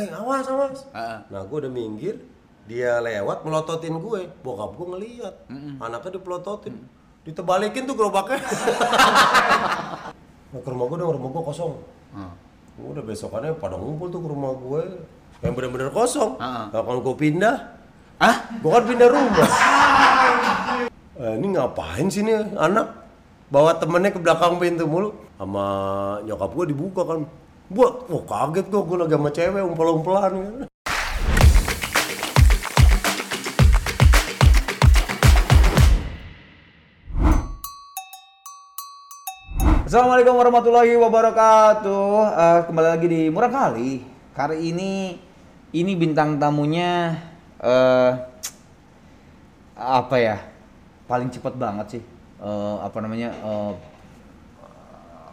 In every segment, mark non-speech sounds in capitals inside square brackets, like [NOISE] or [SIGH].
eh awas awas. Nah gue udah minggir dia lewat melototin gue. Bokap gue ngeliat. Anaknya dipelototin. Ditebalikin tuh gerobaknya. Nah, [LAUGHS] ke rumah gue dong rumah gue kosong. Heeh. udah besokannya pada ngumpul tuh ke rumah gue yang bener-bener kosong. Heeh. nah kalau gue pindah Hah? gue kan pindah rumah. Eh, ini ngapain sih nih anak? Bawa temennya ke belakang pintu mulu. Sama nyokap gue dibuka kan buat wah kaget gue gue lagi sama cewek umpel-umpelan kan. Assalamualaikum warahmatullahi wabarakatuh. Eh, kembali lagi di Murah Kali. Kali ini ini bintang tamunya eh apa ya? Paling cepat banget sih. Eh, apa namanya? eh,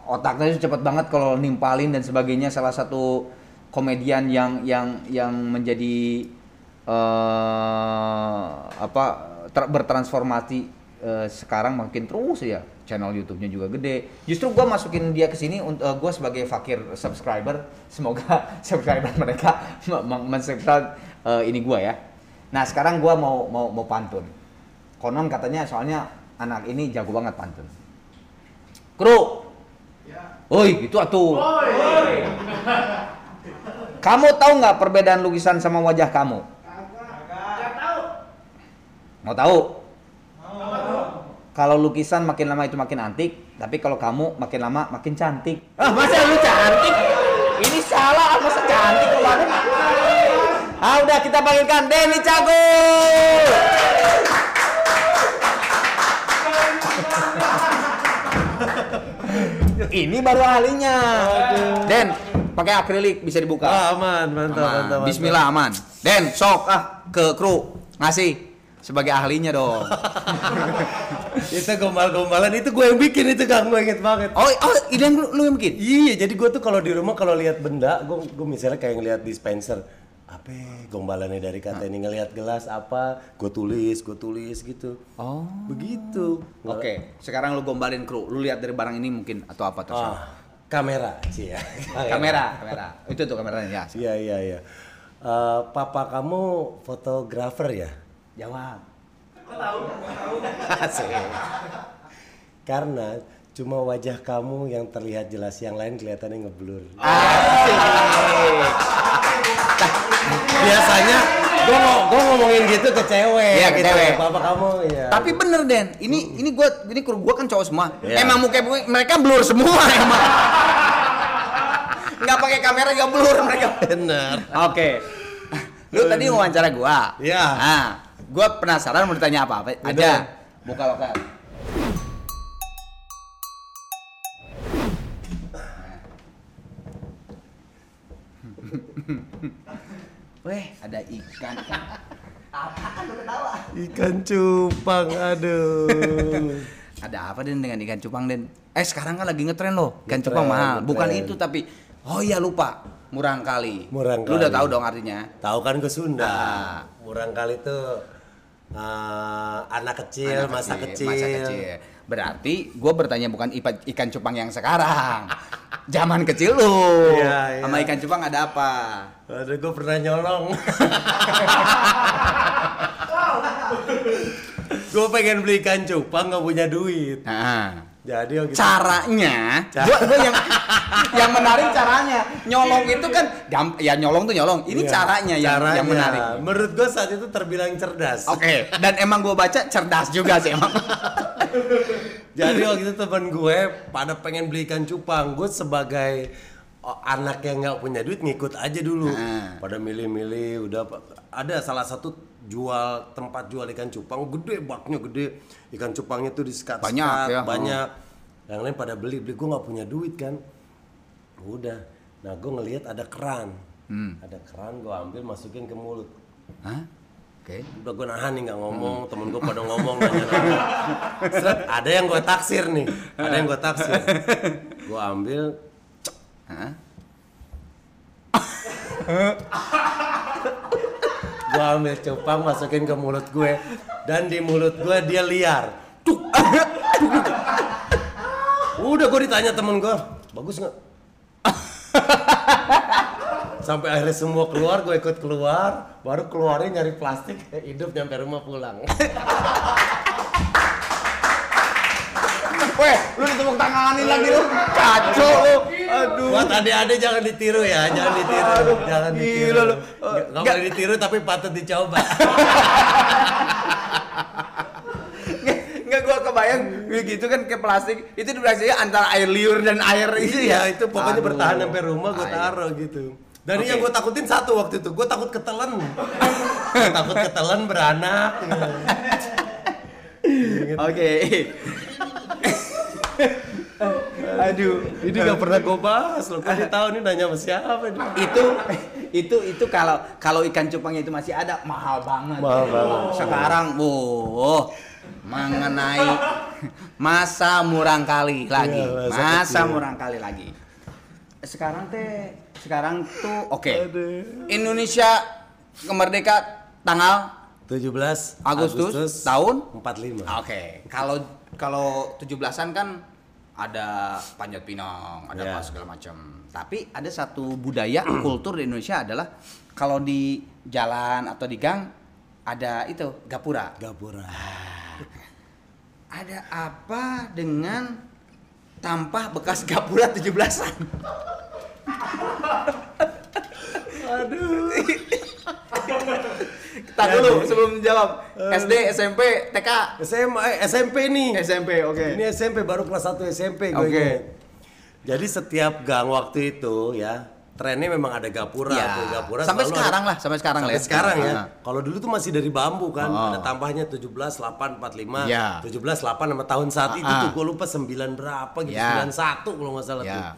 otaknya itu cepat banget kalau nimpalin dan sebagainya. Salah satu komedian yang yang yang menjadi eh apa ter- bertransformasi eh, sekarang makin terus ya channel YouTube-nya juga gede. Justru gua masukin dia ke sini untuk gua sebagai fakir subscriber. Semoga [LAUGHS] subscriber mereka [LAUGHS] mensubscribe eh, ini gua ya. Nah, sekarang gua mau mau mau pantun. Konon katanya soalnya anak ini jago banget pantun. Kru. Oi, itu atuh. Kamu tahu nggak perbedaan lukisan sama wajah kamu? Mau tahu? Kalau lukisan makin lama itu makin antik, tapi kalau kamu makin lama makin cantik. Ah, masa lu cantik? Ini salah, masa cantik kemarin? Ah, udah kita panggilkan Denny Cagur. Ini baru ahlinya. Den, pakai akrilik bisa dibuka. Ah, aman mantap Aman. mantap, mantap. Bismillah aman. Den, sok ah ke kru ngasih sebagai ahlinya dong. [LAUGHS] itu gombal-gombalan itu gue yang bikin itu kang gue inget banget oh, oh, ini yang lu, lu yang bikin? Iya, jadi gue tuh kalau di rumah kalau lihat benda, gue gue misalnya kayak ngelihat dispenser, apa ya, gombalannya dari kata ini ngelihat gelas apa, gue tulis, gue tulis gitu. Oh. Begitu. Oke, sekarang lu gombalin kru. Lu lihat dari barang ini mungkin atau apa tuh? Ah, kamera, sih ya. [LAUGHS] Kamera, kamera. Itu tuh kameranya ya. Iya iya iya. Eh, papa kamu fotografer ya? Jawab. [LAUGHS] Asik. Karena cuma wajah kamu yang terlihat jelas, yang lain kelihatannya ngeblur. Biasanya gue gue ngomongin gitu ke cewek. Iya, ke gitu. cewek. Papa kamu ya. Tapi bener Den, ini ini gua ini kru gua kan cowok semua. Iya. Emang muka mereka blur semua [LAUGHS] emang. Nggak pakai kamera nggak blur mereka. bener. Oke. Lu tadi wawancara gua. Iya. Nah, gua penasaran mau ditanya apa? apa aja. Buka lokal. Weh, ada ikan. Apaan lu ketawa? Ikan cupang, aduh. [LAUGHS] Ada apa Den dengan ikan cupang Den? Eh sekarang kan lagi ngetren loh, ikan Ngetren, cupang mahal. Bukan ngetren. itu tapi oh iya lupa, murang kali. Murang Lu udah kali. tahu dong artinya? Tahu kan ke Sunda. Ah. Murang kali tuh eh, anak kecil, Anak masa kecil. Masa kecil. Berarti gue bertanya bukan ipa- ikan cupang yang sekarang. [LAUGHS] Zaman kecil lu. Iya, iya. Sama ikan cupang ada apa? Aduh, gue pernah nyolong. [LAUGHS] gue pengen beli ikan cupang nggak punya duit. Nah, Jadi waktu itu- caranya, Cara- gua, gua yang [LAUGHS] yang menarik caranya. Nyolong itu kan gamp- ya nyolong tuh nyolong. Ini Iya, caranya yang yang caranya. menarik. Menurut gue saat itu terbilang cerdas. Oke, dan emang gue baca cerdas juga sih emang. Jadi waktu itu teman gue pada pengen beli ikan cupang. Gue sebagai oh, anak yang nggak punya duit ngikut aja dulu. Ah. Pada milih-milih udah ada salah satu jual tempat jual ikan cupang gede baknya gede ikan cupangnya tuh disekat Banyak ya, banyak yang lain pada beli beli gue nggak punya duit kan udah nah gue ngelihat ada keran Hmm. ada keran gue ambil masukin ke mulut Hah? Oke. udah gue nahan nih nggak ngomong. Temen gue pada ngomong nanya nanya Seret, ada yang gue taksir nih. Ada yang gue taksir. Gue ambil gue ambil cupang masukin ke mulut gue. Dan di mulut gue dia liar. Udah gue ditanya temen gue bagus nggak sampai akhirnya semua keluar gue ikut keluar baru keluarin nyari plastik [LAUGHS] hidup nyampe rumah pulang [LAUGHS] Weh, lu ditepuk tanganin lagi lu. Kacau lu. Aduh. buat adik-adik jangan ditiru ya jangan ditiru jangan ditiru gila lu. Boleh ditiru tapi patut dicoba Enggak gua kebayang begitu kan ke plastik itu di plastiknya antara air liur dan air itu iya itu pokoknya Aduh. bertahan sampai rumah gue taruh gitu dan Oke. yang gue takutin satu waktu itu gue takut ketelen [LAUGHS] takut ketelen beranak [LAUGHS] Oke. [LAUGHS] Aduh, ini gak pernah gue bahas loh gue tahu ini nanya sama siapa nih itu itu itu kalau kalau ikan cupangnya itu masih ada mahal banget. Mahal banget. Sekarang, oh, mengenai masa murang kali lagi, Iya, masa masa murang kali lagi. Sekarang teh, sekarang tuh oke. Aduh. Indonesia kemerdeka tanggal 17 Agustus, tahun 45 Oke, kalau kalau 17-an kan ada panjat pinang, ada Iya. apa segala macam. Tapi ada satu budaya [CLEARS THROAT] kultur di Indonesia adalah kalau di jalan atau di gang ada itu gapura. Gapura Ada apa dengan tampah bekas gapura 17-an? Aduh Kita dulu sebelum jawab. SD, SMP, TK, SMA eh, SMP nih SMP, oke. ini SMP baru kelas 1 SMP gue Oke. ingat. jadi setiap gang waktu itu ya trennya memang ada gapura Ya. tuh gapura Sampai sekarang ada- lah, sampai sekarang lah sampai ya. sekarang ya Ah. kalau dulu tuh masih dari bambu kan Oh. ada tambahnya 17 8 45 Ya. 17 8 sama tahun saat itu Ah, tuh ah. gue lupa 9 berapa gitu Ya. 91 kalau nggak salah tuh Ya.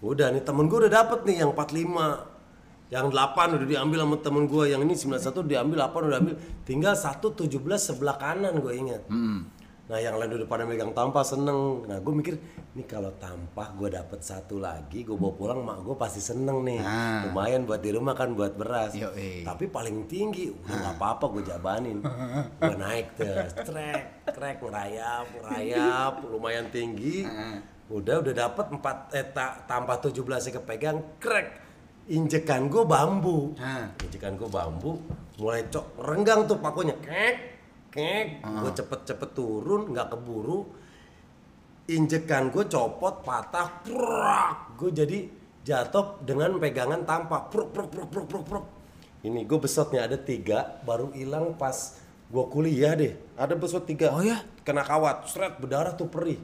Udah nih temen gue udah dapet nih yang 45 Yang 8 udah diambil sama temen gue Yang ini 91 diambil 8 udah ambil Tinggal 1 17 sebelah kanan gue inget Nah yang lain udah pada megang tampah seneng. Nah gue mikir Nih kalau tampah gue dapet satu lagi Gue bawa pulang mak gue pasti seneng nih. Ah. Lumayan buat di rumah kan buat beras. Yoi. Tapi paling tinggi Udah gak apa-apa gue jabanin. [LAUGHS] Gue naik tuh Trek Trek ngerayap Ngerayap Lumayan tinggi Udah udah dapet 4 eh ta- tambah 17 nya kepegang Krek. Injekan gue bambu. Ah. Injekan gue bambu Mulai cok Renggang tuh pakunya. Kek Kek Gue cepet-cepet turun nggak keburu. Injekan gue copot patah Prak. Gue jadi jatuh dengan pegangan tampak. Pruk pruk pruk pruk pruk pruk. Ini gue besotnya ada tiga Baru hilang pas gue kuliah deh. Ada besot tiga. Oh ya? Kena kawat. Seret berdarah tuh perih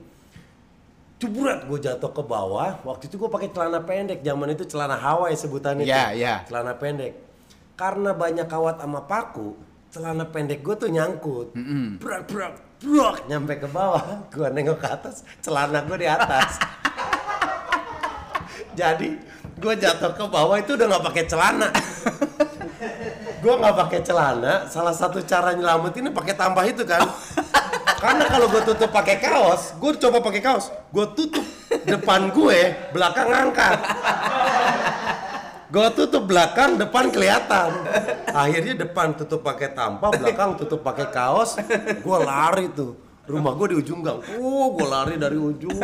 Jebret gue jatuh ke bawah. Waktu itu gue pakai celana pendek. Zaman itu celana Hawaii sebutannya. Iya, tuh. iya. Celana pendek. Karena banyak kawat sama paku, celana pendek gue tuh nyangkut. Brak brak brak nyampe ke bawah. [LAUGHS] Gue nengok ke atas, celana gue di atas. [LAUGHS] Jadi gue jatuh ke bawah itu udah nggak pakai celana. [LAUGHS] gue nggak pakai celana. Salah satu cara nyelamatin pakai tambah itu kan. Karena kalau gue tutup pakai kaos, gue coba pakai kaos, gue tutup depan gue, belakang angkat. Gue tutup belakang, depan kelihatan. Akhirnya depan tutup pakai tampah, belakang tutup pakai kaos. Gue lari tuh. Rumah gue di ujung gang. Oh, gue lari dari ujung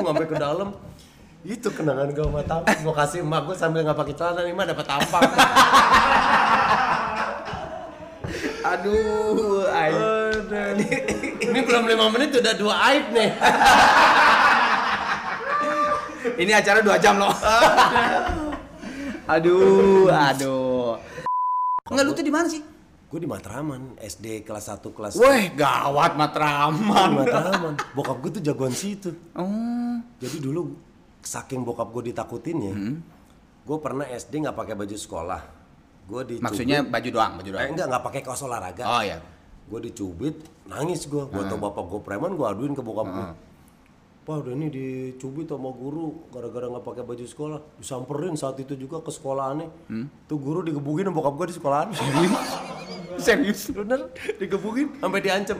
sampai ke dalam. Itu kenangan gue sama tampah. Gue kasih emak gue sambil nggak pakai celana nih, mah dapat tampah. Aduh, ayo. Ini belum lima menit udah dua aib nih. [LAUGHS] Ini acara dua jam loh. [LAUGHS] aduh, aduh. Enggak lu tuh di mana sih? Gue di Matraman, SD kelas 1 kelas Weh, gawat Di Matraman. Matraman. Bokap gue tuh jagoan situ. Oh. Jadi dulu saking bokap gue ditakutin ya, Hmm. gue pernah SD nggak pakai baju sekolah. Gue dicubit. Maksudnya baju doang, baju Eh, doang. enggak nggak pakai kaos olahraga. Oh ya. Gue dicubit, nangis gue. Gue tau bapak gue preman, gue aduin ke bokap gue. Pak udah ini dicubit sama guru gara-gara nggak pakai baju sekolah. Disamperin saat itu juga ke sekolahannya. Hmm? Tuh guru digebukin sama bokap gue di sekolahan. [LAUGHS] Serius? Bener, digebukin sampai diancam.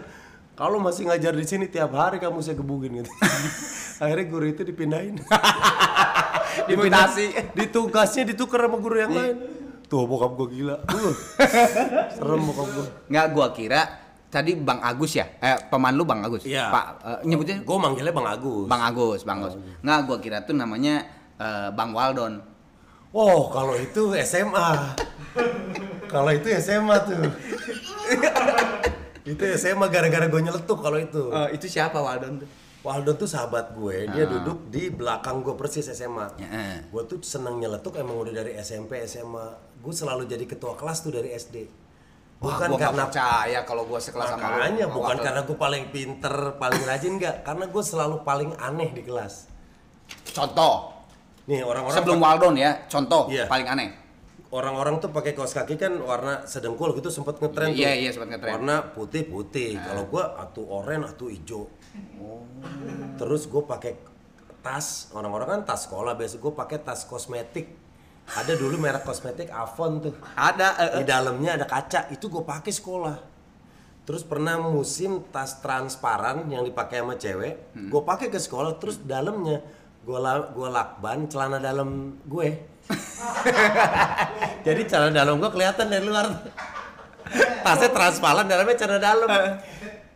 Kalau masih ngajar di sini tiap hari kamu saya gebukin gitu. [LAUGHS] Akhirnya guru itu dipindahin. [LAUGHS] Dimutasi. Ditugasnya ditukar sama guru yang lain. Tuh bokap gue gila. Uh, [LAUGHS] serem bokap gue. Enggak, gua kira tadi Bang Agus ya? Eh, peman lu Bang Agus? Iya. Pak, eh, nyebutnya Gue manggilnya Bang Agus. Bang Agus, Bang Agus. Enggak, gua kira tuh namanya eh, Bang Waldon. Oh, kalau itu SMA. kalau itu SMA tuh. itu SMA gara-gara gue nyeletuk kalau itu. Eh, itu siapa Waldon tuh? Waldo tuh sahabat gue, dia duduk di belakang gue persis SMA. Ya. Gue tuh seneng nyeletuk emang udah dari SMP, SMA. Gue selalu jadi ketua kelas tuh dari SD. Wah, Bukan gua nggak karena percaya kalau gua sekelas sama lu. makanya bukan Waldon. karena gue paling pinter, paling rajin enggak, karena gue selalu paling aneh di kelas. Contoh, Nih orang-orang sebelum Waldon ya, contoh Iya. paling aneh. orang-orang tuh pakai kaos kaki kan warna sedengkul gitu sempet ngetren tuh. Iya, iya, sempet ngetren. Nah. Warna putih putih. Kalau gua atuh oranye atuh hijau. Oh. Terus gue pakai tas orang-orang kan tas sekolah biasa gue pakai tas kosmetik. Ada dulu merek kosmetik Avon tuh. Ada eh, Di dalamnya ada kaca itu gue pakai sekolah. Terus pernah musim tas transparan yang dipakai sama cewek, Hmm. gue pakai ke sekolah. Terus dalamnya gue la gua lakban celana dalam gue. [LAUGHS] Jadi celana dalam gue kelihatan dari luar. Tasnya transparan, dalamnya celana dalam.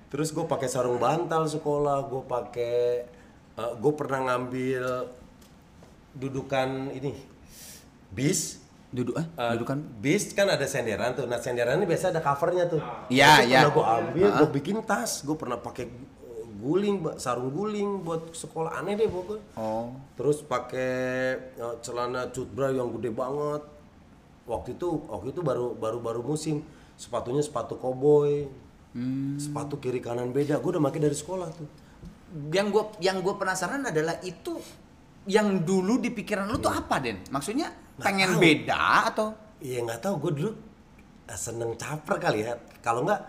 Terus gue pakai sarung bantal sekolah, gue pakai, gue pernah ngambil dudukan ini bis. duduk ah, Eh, dudukan. bis kan ada senderan tuh. Nah senderan ini biasa ada covernya tuh. Iya, iya. Pernah gue ambil, gue bikin tas. Gue pernah pakai uh, guling, sarung guling buat sekolah aneh deh pokoknya. Oh. Terus pakai uh, celana cutbra yang gede banget. Waktu itu, waktu itu baru baru baru musim. Sepatunya sepatu koboi. Hmm. Sepatu kiri kanan beda. Gue udah pakai dari sekolah tuh. Yang gua yang gua penasaran adalah itu yang dulu di pikiran lu tuh apa, Den? Maksudnya pengen tahu. beda atau Iya nggak tahu gue dulu eh, seneng caper kali ya. Kalau nggak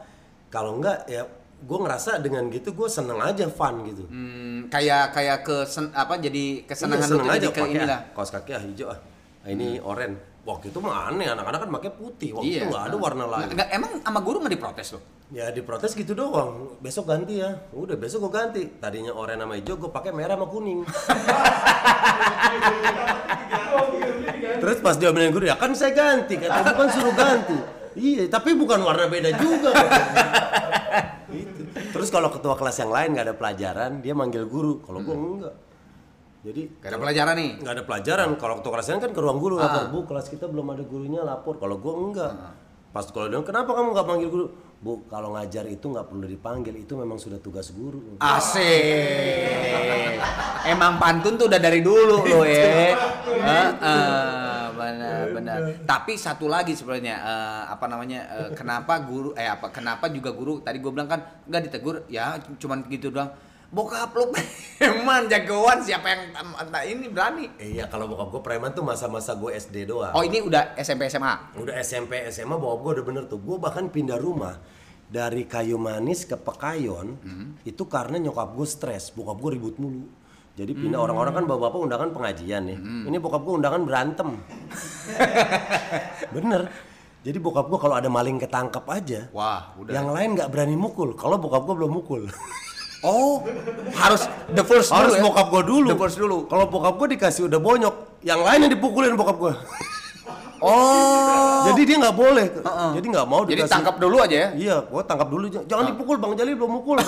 kalau nggak ya gue ngerasa dengan gitu gue seneng aja fun gitu. hmm, kayak kayak ke apa jadi kesenangan Iya, seneng tuh jadi ke inilah. ah, kaos kaki ah hijau ah. Ah, ini oranye. Waktu itu mah aneh anak-anak kan pakai putih. Waktu Iya. itu nggak ada warna lain. Nggak- emang sama guru nggak diprotes lo? Ya diprotes gitu doang. Besok ganti ya. Udah besok gue ganti. Tadinya oranye sama hijau gue pakai merah sama kuning. [LAUGHS] Terus pas dia bilang guru ya kan saya ganti. Kata bukan suruh ganti. Iya, tapi bukan warna beda juga. Terus kalau ketua kelas yang lain nggak ada pelajaran, dia manggil guru. Kalau gue enggak. Jadi Gak ada pelajaran nih. nggak ada pelajaran. Kalau ketua kelas lain kan ke ruang guru Ah. lapor, bu kelas kita belum ada gurunya lapor. Kalau gue enggak. Pas kalau dia kenapa kamu nggak panggil guru? Bu kalau ngajar itu nggak perlu dipanggil, itu memang sudah tugas guru. Ah. Asik. Emang pantun tuh udah dari dulu lo [LAUGHS] ya. Heeh, benar benar. Tapi satu lagi sebenarnya eh, apa namanya? eh, kenapa guru eh apa kenapa juga guru tadi gue bilang kan nggak ditegur ya cuman gitu doang. Bokap lu preman jagoan siapa yang entah ini berani. Iya kalau bokap gue preman tuh masa-masa gue SD doang. Oh ini udah SMP SMA. Udah SMP SMA bokap gue udah bener tuh. Gue bahkan pindah rumah dari Kayu Manis ke Pekayon itu karena nyokap gue stres. Bokap gue ribut mulu. Jadi pindah orang-orang kan bapak-bapak undangan pengajian nih. Ini bokap gue undangan berantem. [LAUGHS] bener. Jadi bokap gue kalau ada maling ketangkep aja, Wah, udah. yang lain nggak berani mukul. Kalau bokap gue belum mukul. [LAUGHS] Oh, harus the first dulu Harus ya? bokap gue dulu. The first dulu. Kalau bokap gue dikasih udah bonyok, yang lain yang dipukulin bokap gue. [LAUGHS] Oh. Jadi dia nggak boleh. Jadi nggak mau Jadi dikasih. tangkap dulu aja ya. Iya, gua tangkap dulu. Jangan dipukul, Bang Jali belum mukul.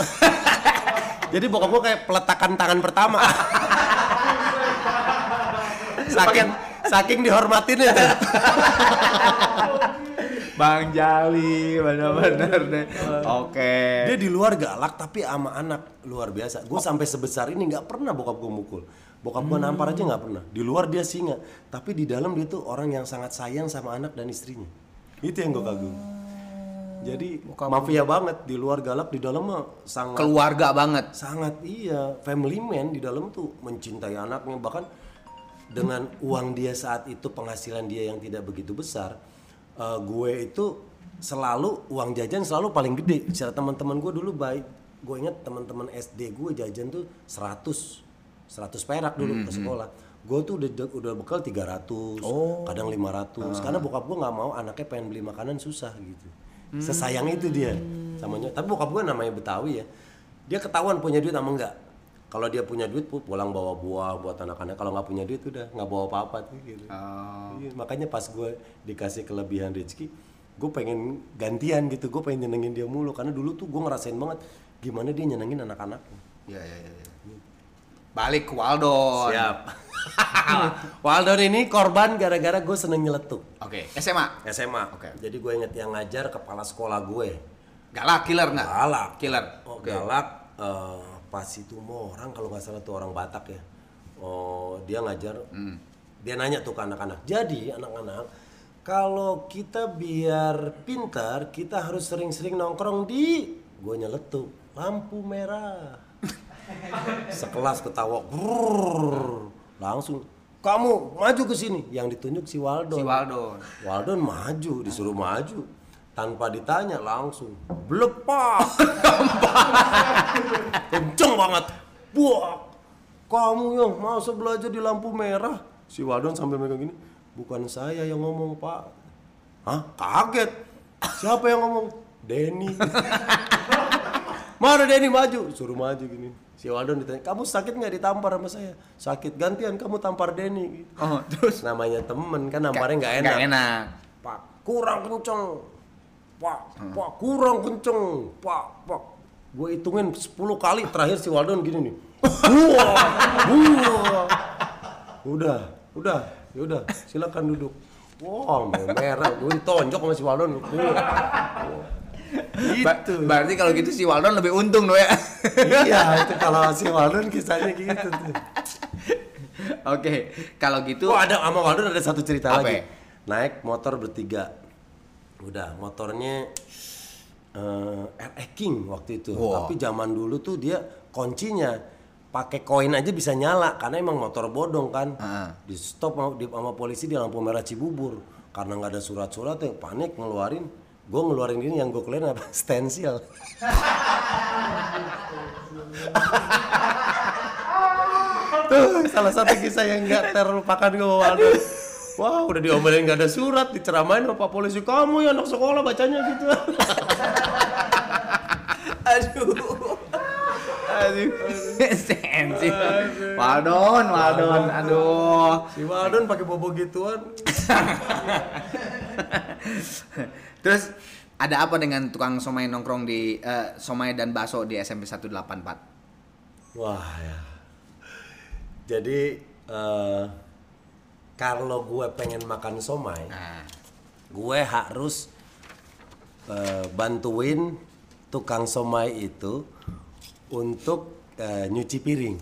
[LAUGHS] Jadi bokap gua kayak peletakan tangan pertama. [LAUGHS] saking saking dihormatinnya tuh. Bang Jali, benar-benar deh. Oke. Dia di luar galak tapi sama anak luar biasa. Gue sampai sebesar ini nggak pernah bokap gue mukul. Bokap gue nampar aja nggak pernah. Di luar dia singa, tapi di dalam dia tuh orang yang sangat sayang sama anak dan istrinya. Itu yang gue kagum. Jadi mafia banget. Di luar galak di dalam mah sangat Keluarga banget. sangat iya. Family man di dalam tuh mencintai anaknya. Bahkan dengan uang dia saat itu penghasilan dia yang tidak begitu besar eh, gue itu selalu uang jajan selalu paling gede. Secara teman-teman gue dulu baik. Gue inget teman-teman SD gue jajan tuh 100 100 perak dulu ke sekolah. Gue tuh udah udah bekal 300 kadang 500 karena bokap gue nggak mau anaknya pengen beli makanan susah gitu. Sesayang itu dia sama nyok tapi bokap gue namanya Betawi ya. Dia ketahuan punya duit sama enggak kalau dia punya duit pu- pulang bawa buah buat anak-anak. Kalau nggak punya duit udah nggak bawa apa-apa tuh gitu. Iya, makanya pas gue dikasih kelebihan rezeki gue pengen gantian gitu. Gue pengen nyenengin dia mulu. Karena dulu tuh gue ngerasain banget gimana dia nyenengin anak-anaknya. Iya, iya, iya. Balik ke Waldon. Siap. [LAUGHS] Waldon ini korban gara-gara gue seneng nyeletuk. Oke, SMA. SMA. Oke. Jadi gue inget yang ngajar kepala sekolah gue. Galak, killer nggak? Galak. Killer. Oh, galak. eh, pas itu mau orang kalau nggak salah tuh orang Batak ya. Oh, dia ngajar. Hmm. Dia nanya tuh ke anak-anak. Jadi anak-anak, kalau kita biar pintar, kita harus sering-sering nongkrong di gue nyeletuk lampu merah. Sekelas ketawa, brrrr. langsung kamu maju ke sini. Yang ditunjuk si Waldo. Si Waldon. Waldon maju, disuruh maju. Tanpa ditanya langsung belepak [LAUGHS] kenceng banget. Buak kamu yang masa belajar di lampu merah? Si Waldon sambil megang gini bukan saya yang ngomong pak. Hah? kaget. Siapa yang ngomong? Denny. [LAUGHS] Mana Denny? Maju. Suruh maju gini si Waldon ditanya kamu sakit nggak ditampar sama saya sakit gantian kamu tampar Denny gitu. Oh, terus namanya temen kan namparnya nggak enak Nggak enak. Pak, kurang kenceng. Pak, Pak, kurang kenceng. Pak, Pak. Gue hitungin 10 kali terakhir si Waldon gini nih. Wah, wah. Udah, udah, ya udah, silakan duduk. Wah, merah. Gue ditonjok sama si Waldon. Ba- Gitu. berarti kalau gitu si Waldon lebih untung dong ya. iya, itu kalau si Waldon kisahnya gitu tuh. Oke, kalau gitu Oh ada sama Waldon ada satu cerita Apa lagi. ya? Naik motor bertiga. Udah motornya eh RX King waktu itu. Wah. Tapi zaman dulu tuh dia kuncinya pakai koin aja bisa nyala karena emang motor bodong kan. Heeh. Di stop sama, di, sama polisi di lampu merah Cibubur karena nggak ada surat-surat yang panik ngeluarin. Gue ngeluarin ini yang gue keluarin apa? [LAUGHS] Stensil. Tuh, salah satu kisah yang nggak terlupakan gue Waldo. Wah, udah diomelin nggak ada surat, diceramain sama Pak polisi. Kamu ya anak sekolah bacanya gitu. [LAUGHS] aduh. Aduh. Sensi. Waldon, Waldon, aduh. si Waldon pakai bobo gituan. [LAUGHS] Terus ada apa dengan tukang somai nongkrong di eh, somai dan bakso di SMP 184? Wah ya. Jadi eh, kalau gue pengen makan somai, Nah, gue harus eh, bantuin tukang somai itu untuk eh, nyuci piring.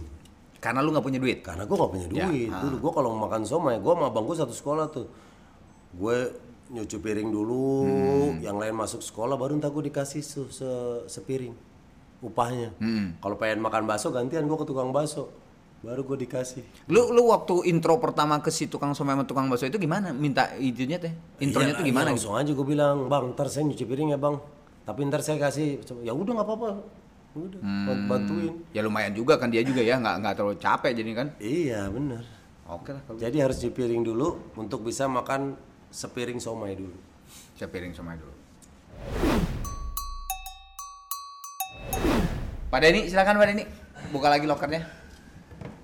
karena lu nggak punya duit. Karena gue gak punya Ya, duit. ah. Dulu gue kalau makan somai, gue sama abang gue satu sekolah tuh. Gue nyuci piring dulu, Hmm. yang lain masuk sekolah baru ntar gue dikasih se, se- sepiring upahnya. Hmm. Kalau pengen makan bakso gantian gue ke tukang bakso, baru gue dikasih. Lu lu waktu intro pertama ke si tukang somai sama tukang bakso itu gimana? Minta izinnya teh? Intronya Iya, tuh gimana iya, gitu? Langsung aja gue bilang, bang, ntar saya nyuci piring ya bang. Tapi ntar saya kasih, ya udah nggak apa-apa, udah Hmm. bantuin. Ya lumayan juga kan dia juga ya, nggak nggak terlalu capek jadi kan. Iya bener. Oke lah kalau Jadi harus nyuci piring dulu untuk bisa makan sepiring somai dulu. saya piring somai dulu. Pak Denny, silakan Pak Denny. Buka lagi lokernya.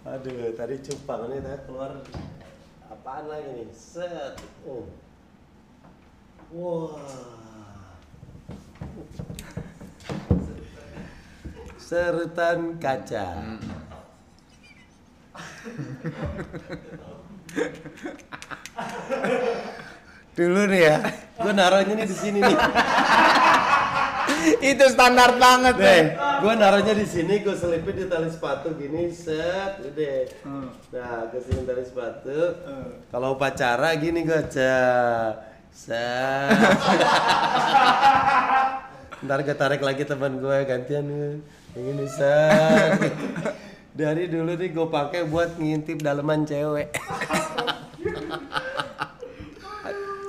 Aduh, tadi cupang ini tadi keluar apaan lagi nih? Set. Oh. Wah. Seretan kaca. [LAUGHS] Dulu nih ya, gue naruhnya nih di sini nih. Itu standar banget Deh, gue naruhnya di sini, gue selipin di tali sepatu gini, set, udah. Nah, gue sini tali sepatu. Kalau upacara gini gue cek, set. [LAUGHS] Ntar gue tarik lagi teman gue gantian nih, yang ini set. [LAUGHS] Dari dulu nih gue pakai buat ngintip daleman cewek. [LAUGHS]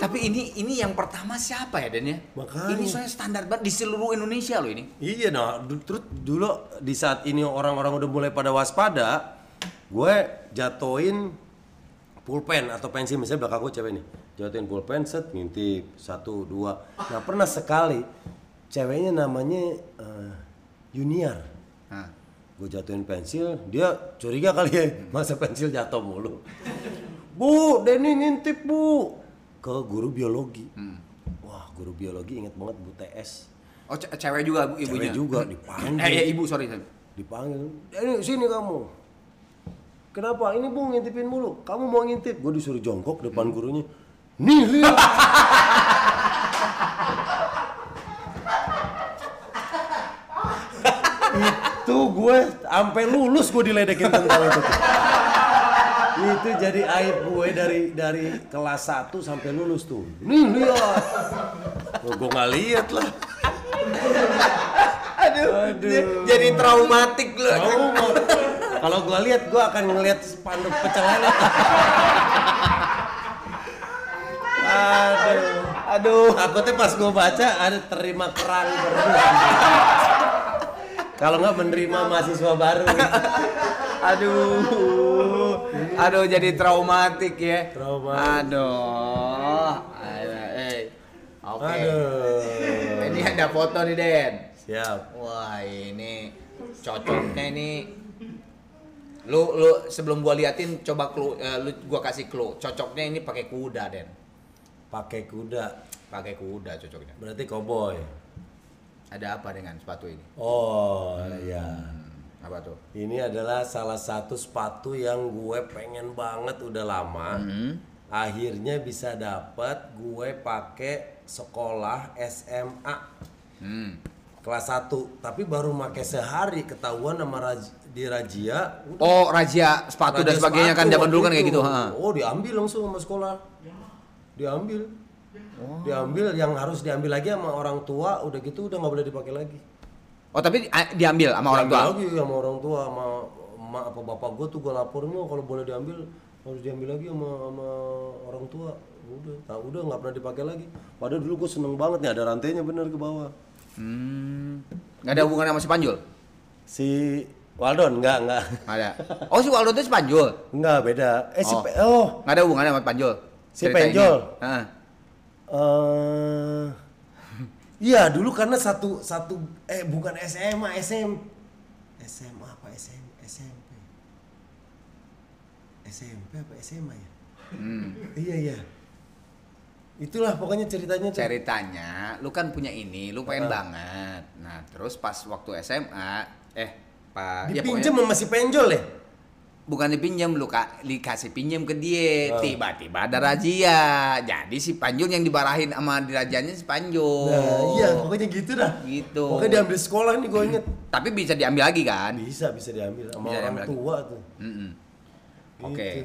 Tapi ini ini yang pertama siapa ya Dan ya? Makanya. Ini soalnya standar banget di seluruh Indonesia loh ini. Iya nah, terus dulu di saat ini orang-orang udah mulai pada waspada, gue jatoin pulpen atau pensil misalnya belakang gue cewek nih, jatoin pulpen set ngintip satu dua. Nah pernah sekali ceweknya namanya eh, Junior, Nah, gue jatuhin pensil, dia curiga kali ya [LAUGHS] masa pensil jatuh mulu. Bu, Denny ngintip bu ke guru biologi. Wah guru biologi inget banget Bu TS. oh ce- cewek juga bu ibunya. Cewek juga dipanggil. Eh ya ibu sorry. dipanggil. Ini sini kamu. Kenapa? Ini bu ngintipin mulu. Kamu mau ngintip? Gue disuruh jongkok depan gurunya. Nih lihat [LAUGHS] itu gue sampai lulus gue diledekin tentang itu itu jadi aib gue dari dari kelas 1 sampai lulus tuh nih lihat gue nggak lihat lah [LAUGHS] Aduh, Aduh. jadi traumatik lu. Trauma. Kalau gua lihat gua akan ngelihat spanduk pecel lele. Aduh. Aduh. Takutnya pas gua baca ada terima kerang baru. Kalau nggak menerima mahasiswa baru. Aduh. Aduh jadi traumatik ya. Traumatik. Aduh. Aduh, eh. Oke. Aduh. Ini ada foto nih, Den. Siap. Wah, ini cocoknya ini lu lu sebelum gua liatin coba clue eh, lu gua kasih clue. Cocoknya ini pakai kuda, Den. Pakai kuda. Pakai kuda cocoknya. Berarti koboi. Ada apa dengan sepatu ini? Oh, ya. Hmm, apa tuh? Ini adalah salah satu sepatu yang gue pengen banget udah lama. Akhirnya bisa dapat gue pakai sekolah SMA Hmm. kelas 1, tapi baru pakai sehari ketahuan sama Raj- di Rajia. udah, Oh, raja sepatu dan Rajia sebagainya kan sepatu zaman dulu kan kayak itu. gitu, ha. Oh, diambil langsung sama sekolah. Diambil. Diambil yang harus diambil lagi sama orang tua, udah gitu udah nggak boleh dipakai lagi. Oh, tapi ah, diambil sama orang tua. Diambil lagi sama orang tua sama emak apa bapak gue tuh gue laporin "Oh, kalau boleh diambil harus diambil lagi sama, sama orang tua udah tak udah nggak pernah dipakai lagi padahal dulu gue seneng banget nih ada rantainya bener ke bawah Hmm. Nggak ada hubungannya sama si Panjul? si Waldon nggak nggak Ada. Oh, si Waldo itu si Panjul. nggak beda eh si Oh. Pe- oh Nggak ada hubungannya sama Panjul. Si. Penjol? Heeh. eh iya dulu karena satu satu eh bukan SMA SM SMA apa SM SMP SMP apa SMA ya Hmm. iya iya itulah pokoknya ceritanya tuh. Ceritanya, lu kan punya ini, lu pengen Ah. banget. Nah, terus pas waktu SMA, eh, pak, ya dipinjam pokoknya sama si penjol ya bukan dipinjam, lu kak, dikasih pinjam ke dia. Ah. Tiba-tiba ada razia. Jadi si Panjul yang dibarahin sama dirajanya si Panjul. nah iya pokoknya gitu dah Gitu. pokoknya diambil sekolah nih gue inget Tapi bisa diambil lagi kan? bisa bisa diambil sama Bisa orang diambil lagi. tua tuh Mm-mm. Oke. Gitu.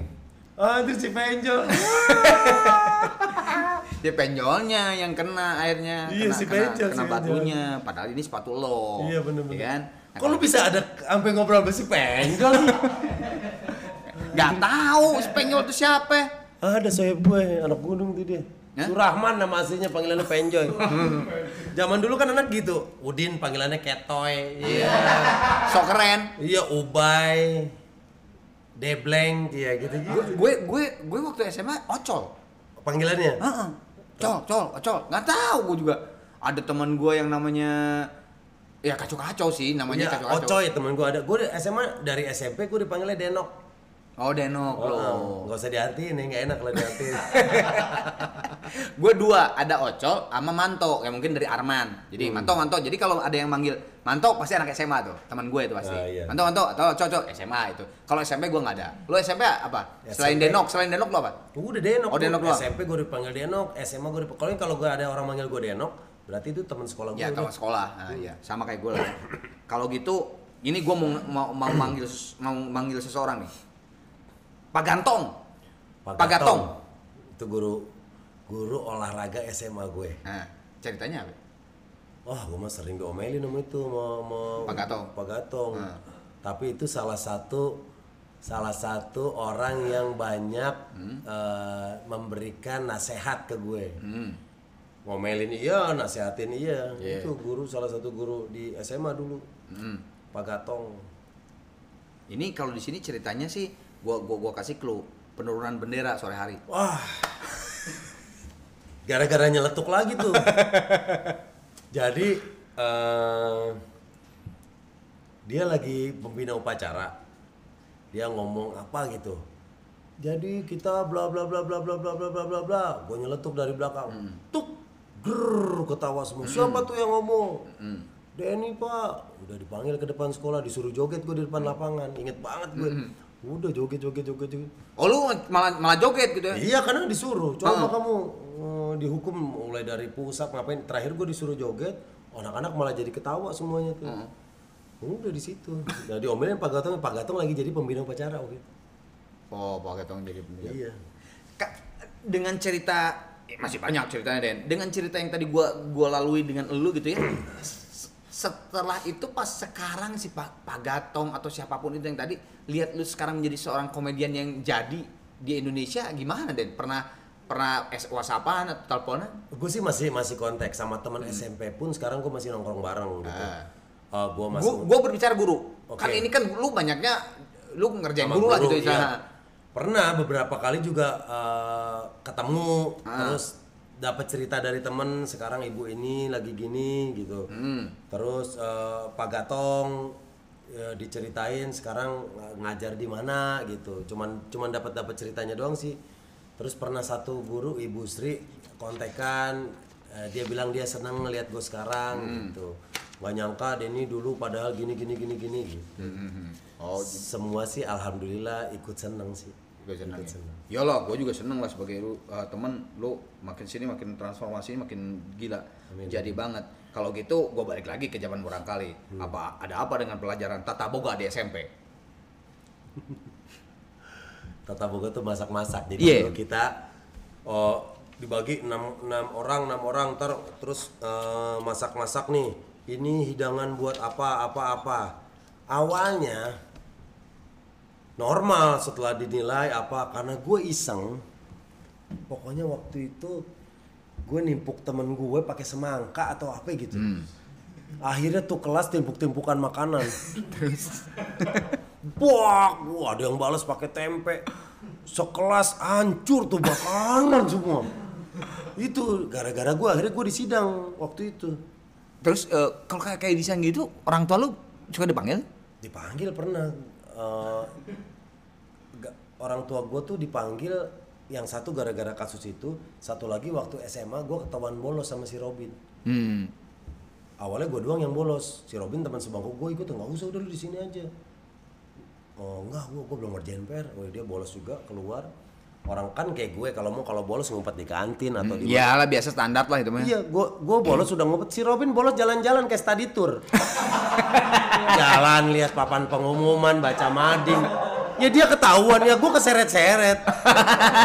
ah itu si penjol Ya [LAUGHS] [LAUGHS] penjolnya yang kena airnya, Iya, kena, si kena, penjol, kena si batunya. Padahal ini sepatu lo. iya bener-bener Ya kan? Kok lu bisa ada sampai ngobrol sama si penjol Nggak tahu si penjol itu siapa. Ada sohib gue, anak gunung tuh dia. Hah? Surahman nama aslinya panggilannya Penjoy. Zaman dulu kan anak gitu. Udin panggilannya Ketoy. Iya. Sok keren. Iya, Ubay. Debleng, iya gitu gitu. Gue gue gue waktu SMA ocol. Panggilannya. Heeh. Col, col, ocol. Nggak tahu gue juga. Ada teman gue yang namanya ya kacau-kacau sih namanya Iya, kacau-kacau. Ocoy temen gue ada. Gue SMA dari SMP gue dipanggilnya Denok. Oh, Denok lo. Oh, Gak usah diartiin, ya nggak enak kalau diartiin. [LAUGHS] gue dua, ada Ocol sama Manto, yang mungkin dari Arman. Jadi Hmm. Manto, Manto. Jadi kalau ada yang manggil Manto pasti anak SMA tuh, teman gue itu pasti. Ah, iya. Manto, Manto atau Ocol, SMA itu. Kalau SMP gue nggak ada. Lo SMP apa? Selain SMP. Denok, selain Denok lo apa? Udah Denok. Oh, Denok doang. SMP gue dipanggil Denok, SMA gue dipanggil. Kalau gue ada orang manggil gue Denok, berarti itu teman sekolah gue. Ya, kalau sekolah. Nah, iya, sama kayak gue lah. Kalau gitu, ini gue mau mau, mau manggil mau manggil seseorang nih. Pak Gantong. Pak Gatong. Itu guru guru olahraga SMA gue. Nah, ceritanya apa? Wah, gue mah sering diomelin sama itu mau mau Pak Gatong. Pak Gatong. Hmm. Tapi itu salah satu salah satu orang yang banyak eh, memberikan nasihat ke gue. Hmm. Ngomelin iya, nasihatin iya. Iya. Itu guru salah satu guru di SMA dulu. Hmm. Pak Gatong. Ini kalau di sini ceritanya sih, gua gua gua kasih clue penurunan bendera sore hari. Wah. [LAUGHS] Gara-gara nyeletuk lagi tuh. [LAUGHS] Jadi eh, dia lagi pembina upacara. Dia ngomong apa gitu. Jadi kita bla bla bla bla bla bla bla bla bla bla. Gue nyeletuk dari belakang. Tuk. Grrr, ketawa semua. Siapa tuh yang ngomong? Denny pak, udah dipanggil ke depan sekolah, disuruh joget gue di depan lapangan. Ingat banget gue. Udah joget joget joget joget. Oh lu malah malah joget gitu ya? Iya karena disuruh. Coba Ah. kamu eh, dihukum mulai dari pusat ngapain? Terakhir gue disuruh joget, anak-anak malah jadi ketawa semuanya tuh. Udah di situ. Nah diomelin Pak Gatong, Pak Gatong lagi jadi pembina upacara waktu itu. Oh, Pak Getong jadi pembicara. Iya. Kak, dengan cerita masih banyak ceritanya Den. Dengan cerita yang tadi gua gua lalui dengan elu gitu ya. [CLEARS THROAT] Setelah itu pas sekarang si Pak Pak Gatong atau siapa pun itu yang tadi lihat lu sekarang menjadi seorang komedian yang jadi di Indonesia gimana Den? Pernah pernah whatsappan atau teleponan? Gue sih masih masih kontak sama teman SMP pun sekarang gue masih nongkrong bareng gitu. Hmm. gue Ah. Gua, masih gua berbicara guru. Oke. Kan ini kan lu banyaknya lu ngerjain sama guru, lah gitu iya. Pernah beberapa kali juga eh, ketemu Ah. terus dapat cerita dari temen sekarang ibu ini lagi gini gitu. Hmm. Terus eh, Pak Gatong ya, diceritain sekarang ng- ngajar di mana gitu. Cuman cuman dapat dapat ceritanya doang sih. Terus pernah satu guru Ibu Sri kontekan eh, dia bilang dia senang ngelihat gue sekarang Hmm. gitu. Gak nyangka Denny dulu padahal gini gini gini gini gitu. Oh, Semua sih alhamdulillah ikut seneng sih. Juga seneng Ikut ya. seneng. Ya lah, gue juga seneng lah sebagai lu uh, temen lu makin sini makin transformasi makin gila. Amin. Jadi banget. Kalau gitu gue balik lagi ke zaman murang kali. Hmm. Apa ada apa dengan pelajaran tata boga di SMP? [LAUGHS] Tata boga tuh masak-masak. Jadi Iya. kalau kita oh, dibagi enam enam orang enam orang ter terus eh, masak-masak nih. Ini hidangan buat apa apa apa. Awalnya normal setelah dinilai apa karena gue iseng. Pokoknya waktu itu gue nimpuk temen gue pakai semangka atau apa gitu. Akhirnya tuh kelas timpuk-timpukan makanan. [LAUGHS] Wah, wah ada yang balas pakai tempe. Sekelas hancur tuh makanan semua. Itu gara-gara gue akhirnya gue disidang waktu itu. Terus uh, kalau kayak kayak desain gitu, orang tua lu suka dipanggil? Dipanggil pernah. Eh, ga- orang tua gue tuh dipanggil yang satu gara-gara kasus itu, satu lagi waktu SMA gue ketahuan bolos sama si Robin. Hmm. Awalnya gue doang yang bolos, si Robin teman sebangku gue ikut nggak usah udah lu di sini aja. Oh enggak, gue gue belum ngerjain PR. Oh dia bolos juga keluar. Orang kan kayak gue kalau mau kalau bolos ngumpet di kantin atau di Ya lah biasa standar lah itu mah. Iya, gue gue bolos sudah ngumpet. Si Robin bolos jalan-jalan kayak study tour. [LAUGHS] Jalan lihat papan pengumuman, baca mading. Ya dia ketahuan ya, gue keseret-seret.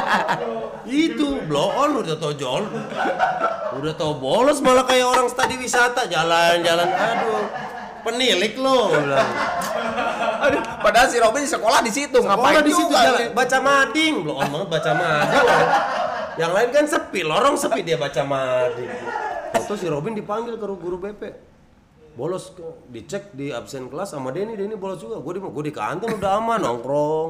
[LAUGHS] Itu blow on udah tau jol. Udah tau bolos malah kayak orang studi wisata jalan-jalan. Aduh, penilik lo. Aduh, padahal si Robin sekolah di situ, Ngapain ngapain di situ jalan? Baca mading, on banget baca mading. Yang lain kan sepi, lorong sepi dia baca mading. Waktu si Robin dipanggil ke guru BP. Bolos ke, dicek di absen kelas sama Denny, Denny bolos juga. Gue di gue di kantin udah aman nongkrong.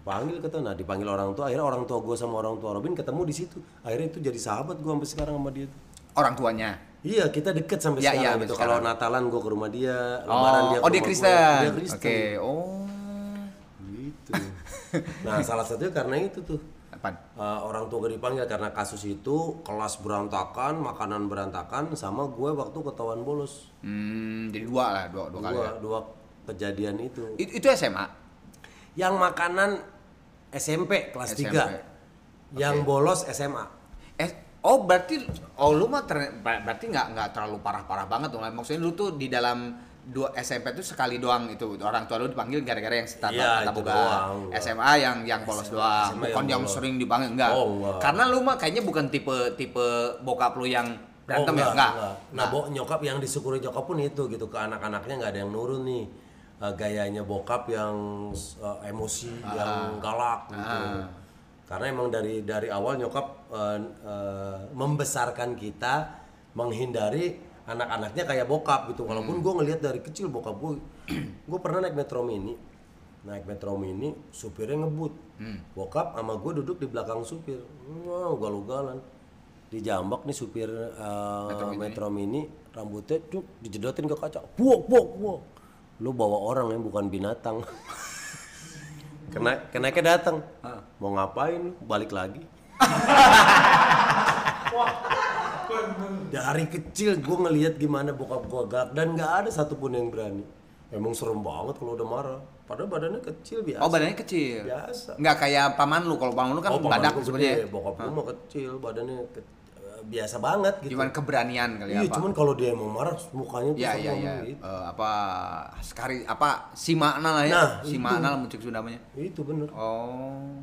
Dipanggil kata, nah dipanggil orang tua. Akhirnya orang tua gue sama orang tua Robin ketemu di situ. Akhirnya itu jadi sahabat gue sampai sekarang sama dia. Orang tuanya. Iya, kita deket sampai Iya, iya, sekarang sampai gitu. Kalau Natalan gue ke rumah dia, Lebaran dia ke Oh, oh dia Kristen. Dia Oke. Kristen. Oh. Gitu. Nah, salah satunya karena itu tuh. Apaan? Uh, orang tua gue dipanggil karena kasus itu kelas berantakan, makanan berantakan, sama gue waktu ketahuan bolos. Hmm, jadi dua lah, dua, dua kali. Dua, ya. dua kejadian itu. Itu, itu SMA. Yang makanan SMP kelas SMP. 3. Yang bolos SMA. Oh berarti, oh lu mah ter- ber- berarti nggak nggak terlalu parah-parah banget tuh. Maksudnya lu tuh di dalam dua SMP tuh sekali doang itu orang tua lu dipanggil gara-gara yang tata, Iya, tata itu boga. SMA yang yang polos doang, SMA bukan yang yang, sering dipanggil enggak. Oh. Karena lu mah kayaknya bukan tipe tipe bokap lu yang berantem Oh, ya, enggak, enggak. Nah, bo- nyokap yang disyukuri nyokap pun itu gitu ke anak-anaknya nggak ada yang nurun nih. Eh, gayanya bokap yang eh, emosi, yang galak gitu. Ah. Karena emang dari dari awal nyokap eh, eh, membesarkan kita menghindari anak-anaknya kayak bokap gitu. Walaupun gue ngelihat dari kecil bokap gue, [CLEARS THROAT] gue pernah naik metro mini, naik metro mini, supirnya ngebut, bokap sama gue duduk di belakang supir, wah ugal-ugalan, dijambak nih supir eh, metro, mini. rambutnya cuk dijedotin ke kaca, buok buok buok, lu bawa orang yang bukan binatang. [LAUGHS] Kena kenaiknya datang, mau ngapain? Balik lagi. [LAUGHS] Dari kecil gue ngelihat gimana bokap gue galak dan nggak ada satupun yang berani. Emang serem banget kalau udah marah. Padahal badannya kecil biasa. Oh badannya kecil. Biasa. Nggak kayak paman lu. Kalau paman lu kan Oh, paman badak sebenarnya. Bokap gua mah kecil, badannya ke- eh, biasa banget gitu. Cuman keberanian kali iya, apa? cuman kalau dia emang marah mukanya tuh Ya ya ya. gitu. Eh, apa sekali apa si makna lah ya. Nah, si itu. makna lah muncul Sunda namanya. Itu bener. Oh.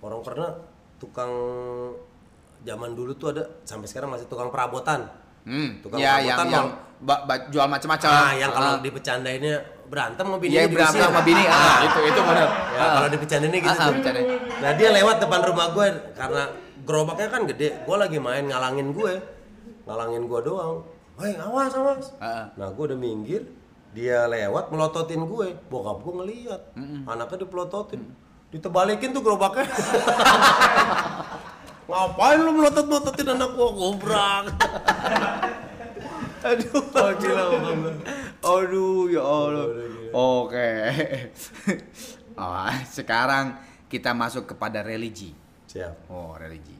Orang karena tukang zaman dulu tuh ada sampai sekarang masih tukang perabotan. Hmm. Tukang ya perabotan yang mal- ba- jual macam-macam. Ah, yang kalau Ah. dipecandainnya berantem sama bini Iya berantem sama bini. Ah, itu itu benar. Ya, kalau dipecandainnya gitu Ah, ah, tuh. bercanda. Nah, dia lewat depan rumah gue karena gerobaknya kan gede. Gue lagi main ngalangin gue. Ngalangin gue doang. Hei, awas, awas. Ah, ah. Nah, gue udah minggir, dia lewat melototin gue. Bokap gue ngeliat, anaknya dipelototin. Ditebalikin tuh gerobaknya. [LAUGHS] Ngapain lu melotot-melototin anak gua gobrak? [LAUGHS] Aduh, gila bokap gua. Aduh ya Allah. Gila. Oke. oh, [LAUGHS] sekarang kita masuk kepada religi. Siap. Oh, religi.